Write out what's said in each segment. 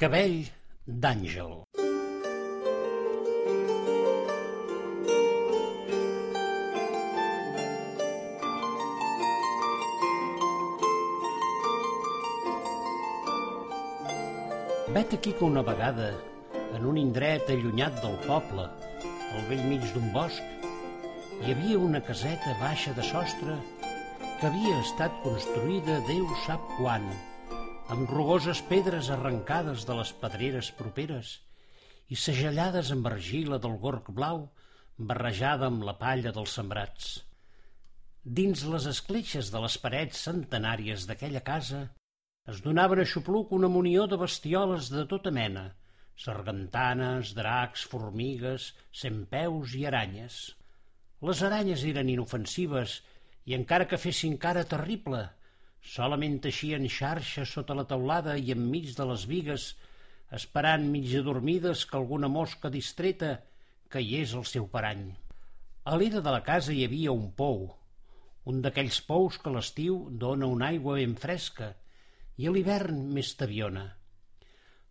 Cabell d'àngel. Vet aquí que una vegada, en un indret allunyat del poble, al vell mig d'un bosc, hi havia una caseta baixa de sostre que havia estat construïda Déu sap quan, amb rugoses pedres arrencades de les pedreres properes i segellades amb argila del gorg blau barrejada amb la palla dels sembrats. Dins les escletxes de les parets centenàries d'aquella casa es donaven a xupluc una munió de bestioles de tota mena, sargantanes, dracs, formigues, centpeus i aranyes. Les aranyes eren inofensives i encara que fessin cara terrible, solament teixien xarxes sota la teulada i enmig de les vigues, esperant mig adormides que alguna mosca distreta caigués al seu parany. A l'era de la casa hi havia un pou, un d'aquells pous que l'estiu dona una aigua ben fresca i a l'hivern més taviona.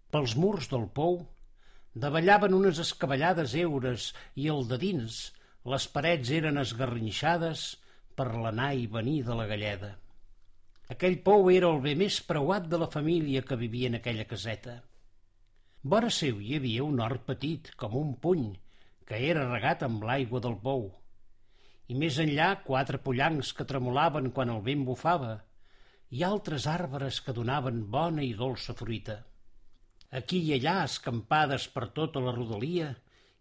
Pels murs del pou davallaven unes escabellades eures i el de dins les parets eren esgarrinxades per l'anar i venir de la galleda. Aquell pou era el bé més preuat de la família que vivia en aquella caseta. Vora seu hi havia un hort petit, com un puny, que era regat amb l'aigua del pou. I més enllà quatre pollancs que tremolaven quan el vent bufava, i altres arbres que donaven bona i dolça fruita. Aquí i allà, escampades per tota la rodalia,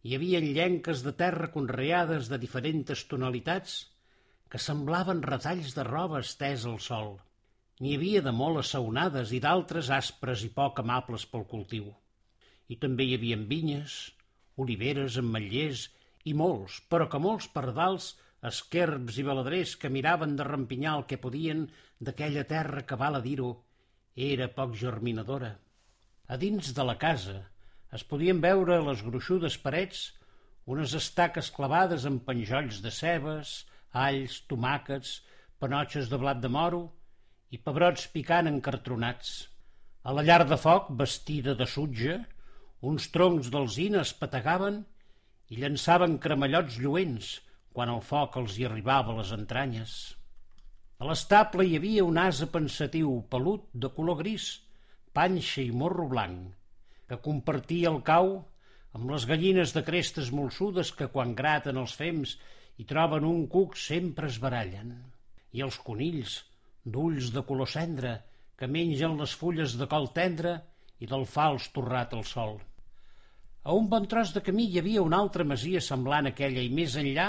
hi havia llenques de terra conreades de diferents tonalitats que semblaven retalls de roba estès al sol. N'hi havia de molt assaonades i d'altres aspres i poc amables pel cultiu. I també hi havia vinyes, oliveres, ametllers i molts, però que molts pardals esquerbs i baladrers que miraven de rampinyar el que podien d'aquella terra que, val a dir-ho, era poc germinadora. A dins de la casa es podien veure a les gruixudes parets unes estaques clavades amb penjolls de cebes, alls, tomàquets, panotxes de blat de moro i pebrots picant encartronats. A la llar de foc, vestida de sutja, uns troncs d'alzina es pategaven i llançaven cremallots lluents, quan el foc els hi arribava a les entranyes. A l'estable hi havia un ase pensatiu, pelut, de color gris, panxa i morro blanc, que compartia el cau amb les gallines de crestes molsudes que quan graten els fems i troben un cuc sempre es barallen, i els conills, d'ulls de color cendra, que mengen les fulles de col tendre i del fals torrat al sol. A un bon tros de camí hi havia una altra masia semblant a aquella i més enllà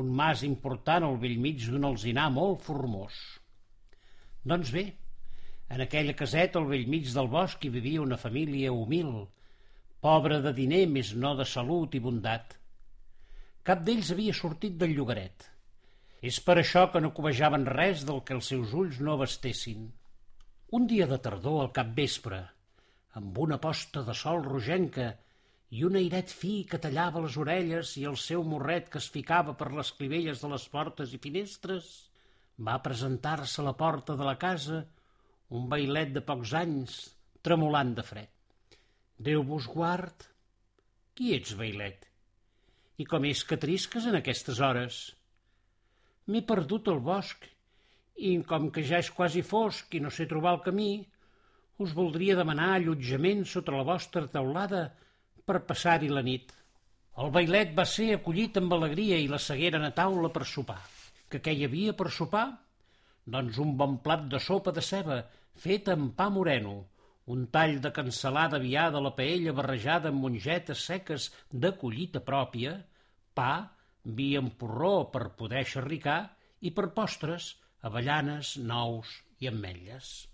un mas important al vell mig d'un alzinar molt formós. Doncs bé, en aquella caseta al vell mig del bosc hi vivia una família humil, pobra de diner més no de salut i bondat. Cap d'ells havia sortit del llogaret. És per això que no cobejaven res del que els seus ulls no abastessin. Un dia de tardor al cap vespre, amb una posta de sol rogenca i un airet fi que tallava les orelles i el seu morret que es ficava per les clivelles de les portes i finestres, va presentar-se a la porta de la casa un bailet de pocs anys, tremolant de fred. Déu vos guard. Qui ets, bailet? I com és que trisques en aquestes hores? M'he perdut al bosc i com que ja és quasi fosc i no sé trobar el camí, us voldria demanar allotjament sota la vostra teulada per passar-hi la nit. El bailet va ser acollit amb alegria i la segueren a taula per sopar. Que què hi havia per sopar? Doncs un bon plat de sopa de ceba, fet amb pa moreno, un tall de cansalada viada a la paella barrejada amb mongetes seques de collita pròpia, pa, vi amb porró per poder xerricar i per postres, avellanes, nous i ametlles.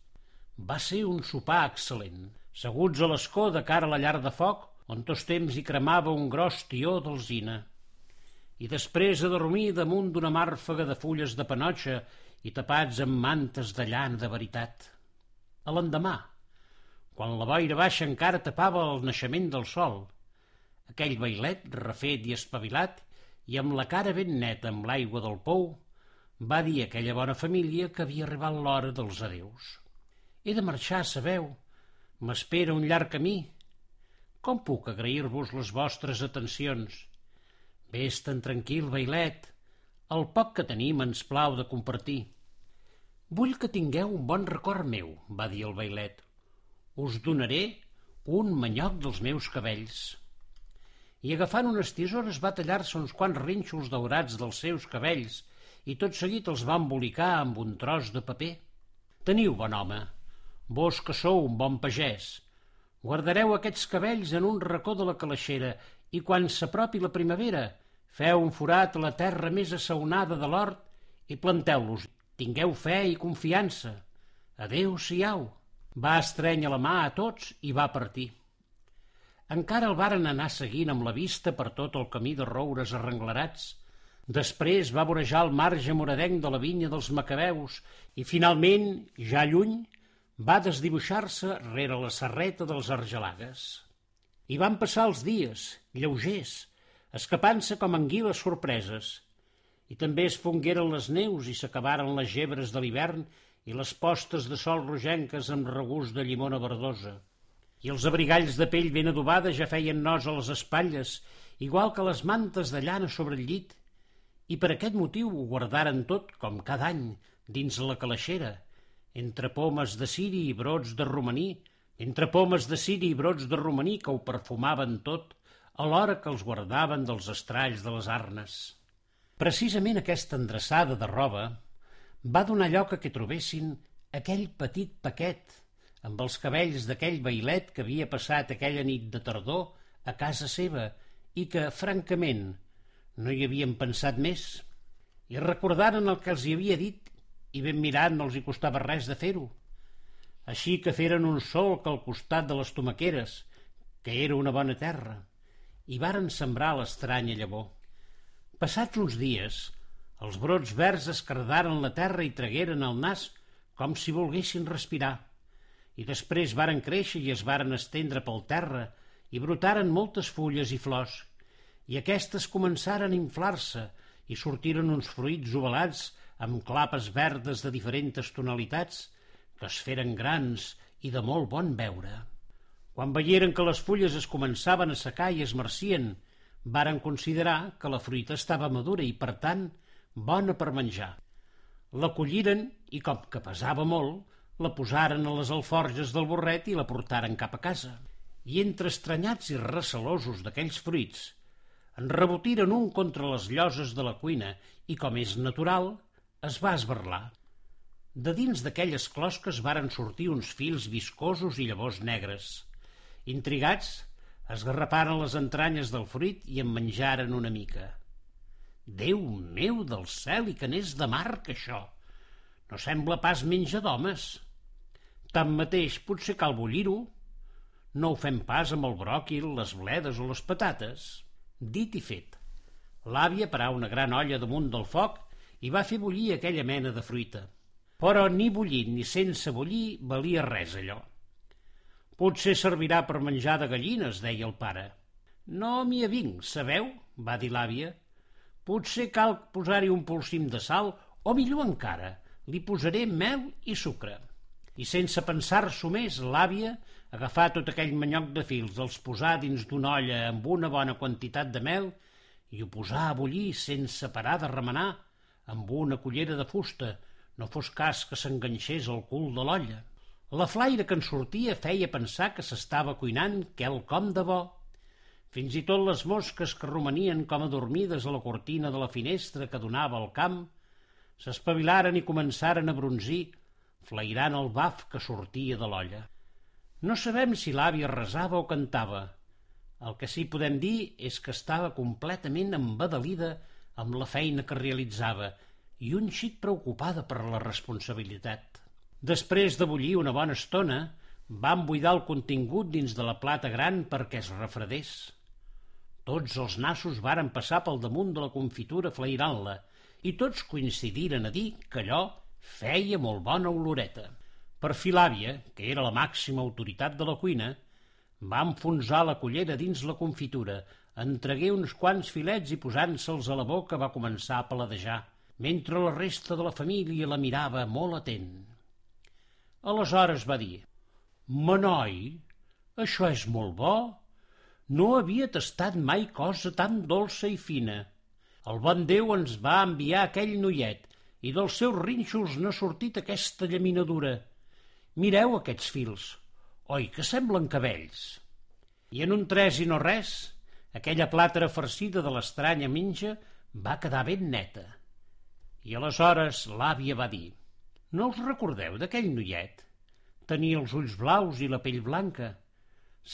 Va ser un sopar excel·lent. Seguts a l'escó de cara a la llar de foc, on tots temps hi cremava un gros tió d'alzina. I després a dormir damunt d'una màrfega de fulles de panotxa i tapats amb mantes de llana de veritat. A l'endemà, quan la boira baixa encara tapava el naixement del sol, aquell bailet, refet i espavilat, i amb la cara ben neta amb l'aigua del pou, va dir a aquella bona família que havia arribat l'hora dels adeus. He de marxar, sabeu, M'espera un llarg camí. Com puc agrair-vos les vostres atencions? Ves tan tranquil, bailet. El poc que tenim ens plau de compartir. Vull que tingueu un bon record meu, va dir el bailet. Us donaré un manyoc dels meus cabells. I agafant unes tisores va tallar-se uns quants rinxos daurats dels seus cabells i tot seguit els va embolicar amb un tros de paper. Teniu, bon home, vos que sou un bon pagès, guardareu aquests cabells en un racó de la calaixera i quan s'apropi la primavera feu un forat a la terra més assaonada de l'hort i planteu-los Tingueu fe i confiança. Adéu-siau. Va estrènyer la mà a tots i va partir. Encara el varen anar seguint amb la vista per tot el camí de roures arrenglerats. Després va vorejar el marge moradenc de la vinya dels Macabeus i, finalment, ja lluny, va desdibuixar-se rere la serreta dels Argelagues. I van passar els dies, lleugers, escapant-se com anguiles sorpreses, i també es fongueren les neus i s'acabaren les gebres de l'hivern i les postes de sol rogenques amb regust de llimona verdosa. I els abrigalls de pell ben adobada ja feien nos a les espatlles, igual que les mantes de llana sobre el llit, i per aquest motiu ho guardaren tot, com cada any, dins la calaixera, entre pomes de ciri i brots de romaní, entre pomes de ciri i brots de romaní que ho perfumaven tot, alhora que els guardaven dels estralls de les arnes. Precisament aquesta endreçada de roba va donar lloc a que trobessin aquell petit paquet amb els cabells d'aquell bailet que havia passat aquella nit de tardor a casa seva i que, francament, no hi havien pensat més. I recordaren el que els hi havia dit i ben mirat no els hi costava res de fer-ho. Així que feren un solc al costat de les tomaqueres, que era una bona terra, i varen sembrar l'estranya llavor. Passats uns dies, els brots verds escardaren la terra i tragueren el nas com si volguessin respirar. I després varen créixer i es varen estendre pel terra i brotaren moltes fulles i flors. I aquestes començaren a inflar-se i sortiren uns fruits ovalats amb clapes verdes de diferents tonalitats que es feren grans i de molt bon veure. Quan veieren que les fulles es començaven a secar i es marcien varen considerar que la fruita estava madura i, per tant, bona per menjar. La colliren i, com que pesava molt, la posaren a les alforges del borret i la portaren cap a casa. I entre estranyats i recelosos d'aquells fruits, en rebotiren un contra les lloses de la cuina i, com és natural, es va esberlar. De dins d'aquelles closques varen sortir uns fils viscosos i llavors negres. Intrigats, esgarraparen les entranyes del fruit i en menjaren una mica. Déu meu del cel i que n'és de marc, això! No sembla pas menja d'homes. Tanmateix, potser cal bullir-ho. No ho fem pas amb el bròquil, les bledes o les patates. Dit i fet. L'àvia parà una gran olla damunt del foc i va fer bullir aquella mena de fruita. Però ni bullint ni sense bullir valia res allò. Potser servirà per menjar de gallines, deia el pare. No m'hi avinc, sabeu? va dir l'àvia. Potser cal posar-hi un polsim de sal, o millor encara, li posaré mel i sucre. I sense pensar-s'ho més, l'àvia agafà tot aquell manyoc de fils, els posà dins d'una olla amb una bona quantitat de mel i ho posà a bullir sense parar de remenar amb una cullera de fusta, no fos cas que s'enganxés al cul de l'olla. La flaire que en sortia feia pensar que s'estava cuinant quelcom de bo. Fins i tot les mosques que romanien com adormides a la cortina de la finestra que donava al camp s'espavilaren i començaren a bronzir, flairant el baf que sortia de l'olla. No sabem si l'àvia resava o cantava. El que sí podem dir és que estava completament embadalida amb la feina que realitzava i un xic preocupada per la responsabilitat. Després de bullir una bona estona, van buidar el contingut dins de la plata gran perquè es refredés. Tots els nassos varen passar pel damunt de la confitura flairant-la i tots coincidiren a dir que allò feia molt bona oloreta. Per fi l'àvia, que era la màxima autoritat de la cuina, va enfonsar la cullera dins la confitura, entregué uns quants filets i posant-se'ls a la boca va començar a paladejar, mentre la resta de la família la mirava molt atent. Aleshores va dir Manoi, això és molt bo. No havia tastat mai cosa tan dolça i fina. El bon Déu ens va enviar aquell noiet i dels seus rinxos n'ha sortit aquesta llaminadura. Mireu aquests fils. Oi, que semblen cabells. I en un tres i no res, aquella plàtera farcida de l'estranya minja va quedar ben neta. I aleshores l'àvia va dir «No us recordeu d'aquell noiet? Tenia els ulls blaus i la pell blanca.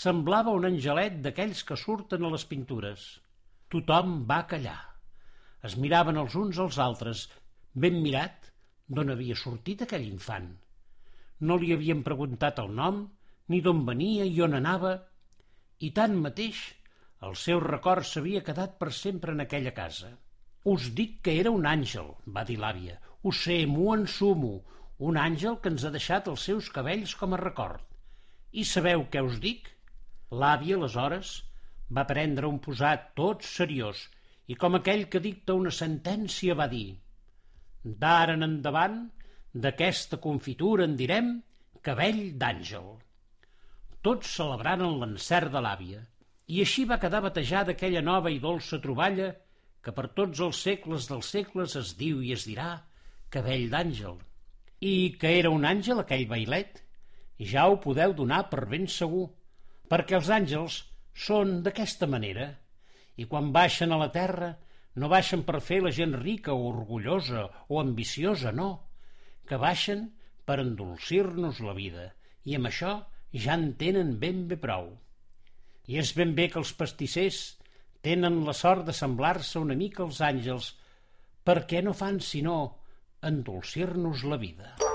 Semblava un angelet d'aquells que surten a les pintures. Tothom va callar. Es miraven els uns als altres, ben mirat, d'on havia sortit aquell infant. No li havien preguntat el nom, ni d'on venia i on anava, i tant mateix el seu record s'havia quedat per sempre en aquella casa. Us dic que era un àngel, va dir l'àvia. Ho sé, m'ho ensumo, un àngel que ens ha deixat els seus cabells com a record. I sabeu què us dic? L'àvia, aleshores, va prendre un posat tot seriós i com aquell que dicta una sentència va dir «D'ara en endavant, d'aquesta confitura en direm cabell d'àngel». Tots celebraren l'encert de l'àvia i així va quedar batejada aquella nova i dolça troballa que per tots els segles dels segles es diu i es dirà cabell d'àngel. I que era un àngel aquell bailet? Ja ho podeu donar per ben segur, perquè els àngels són d'aquesta manera, i quan baixen a la terra no baixen per fer la gent rica o orgullosa o ambiciosa, no, que baixen per endolcir-nos la vida, i amb això ja en tenen ben bé prou. I és ben bé que els pastissers tenen la sort de semblar-se una mica als àngels, perquè no fan sinó endolcir-nos la vida.